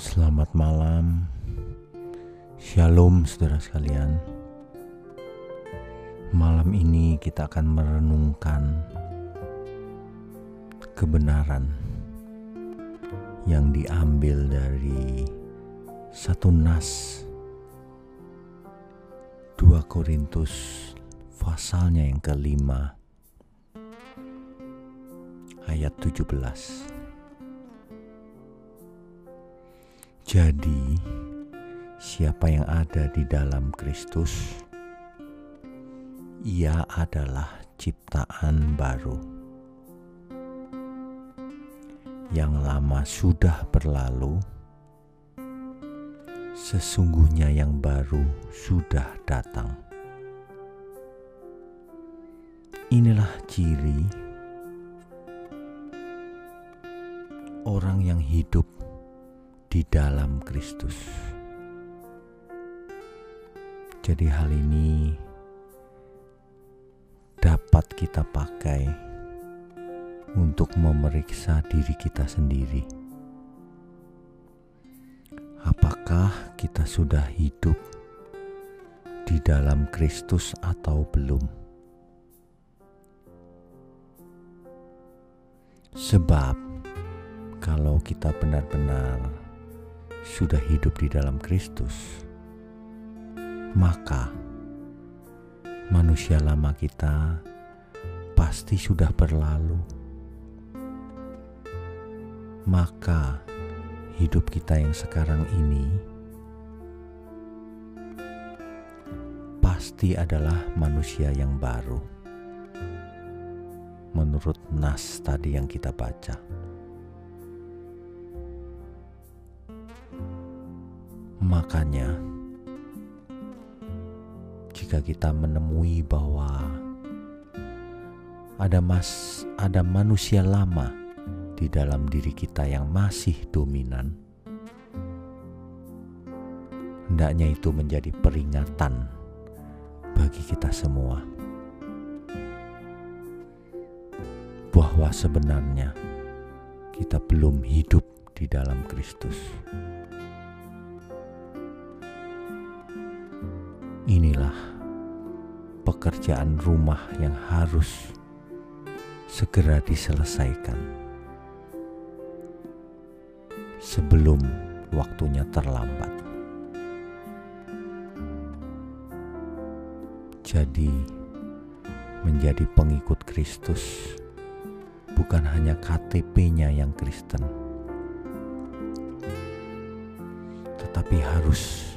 Selamat malam, Shalom, saudara sekalian. Malam ini kita akan merenungkan kebenaran yang diambil dari satu nas 2 Korintus pasalnya yang kelima ayat 17 Jadi, siapa yang ada di dalam Kristus, ia adalah ciptaan baru. Yang lama sudah berlalu, sesungguhnya yang baru sudah datang. Inilah ciri orang yang hidup di dalam Kristus. Jadi, hal ini dapat kita pakai untuk memeriksa diri kita sendiri. Apakah kita sudah hidup di dalam Kristus atau belum? Sebab, kalau kita benar-benar sudah hidup di dalam Kristus, maka manusia lama kita pasti sudah berlalu. Maka hidup kita yang sekarang ini pasti adalah manusia yang baru. Menurut nas tadi yang kita baca. Makanya, jika kita menemui bahwa ada mas ada manusia lama di dalam diri kita yang masih dominan, hendaknya itu menjadi peringatan bagi kita semua bahwa sebenarnya kita belum hidup di dalam Kristus. Inilah pekerjaan rumah yang harus segera diselesaikan sebelum waktunya terlambat. Jadi, menjadi pengikut Kristus bukan hanya KTP-nya yang Kristen, tetapi harus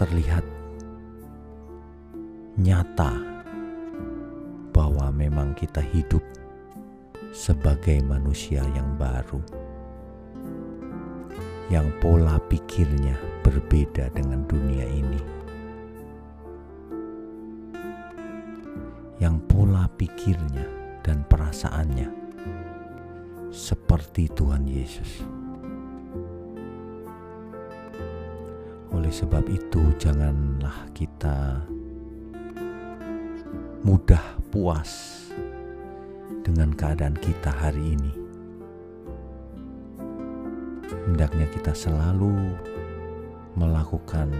terlihat nyata bahwa memang kita hidup sebagai manusia yang baru, yang pola pikirnya berbeda dengan dunia ini, yang pola pikirnya dan perasaannya seperti Tuhan Yesus. Oleh sebab itu, janganlah kita mudah puas dengan keadaan kita hari ini. Hendaknya kita selalu melakukan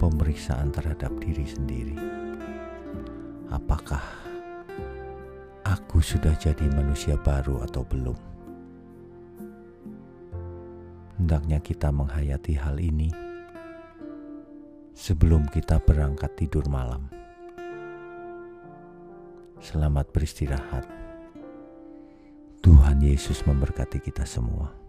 pemeriksaan terhadap diri sendiri. Apakah aku sudah jadi manusia baru atau belum? Hendaknya kita menghayati hal ini sebelum kita berangkat tidur malam. Selamat beristirahat. Tuhan Yesus memberkati kita semua.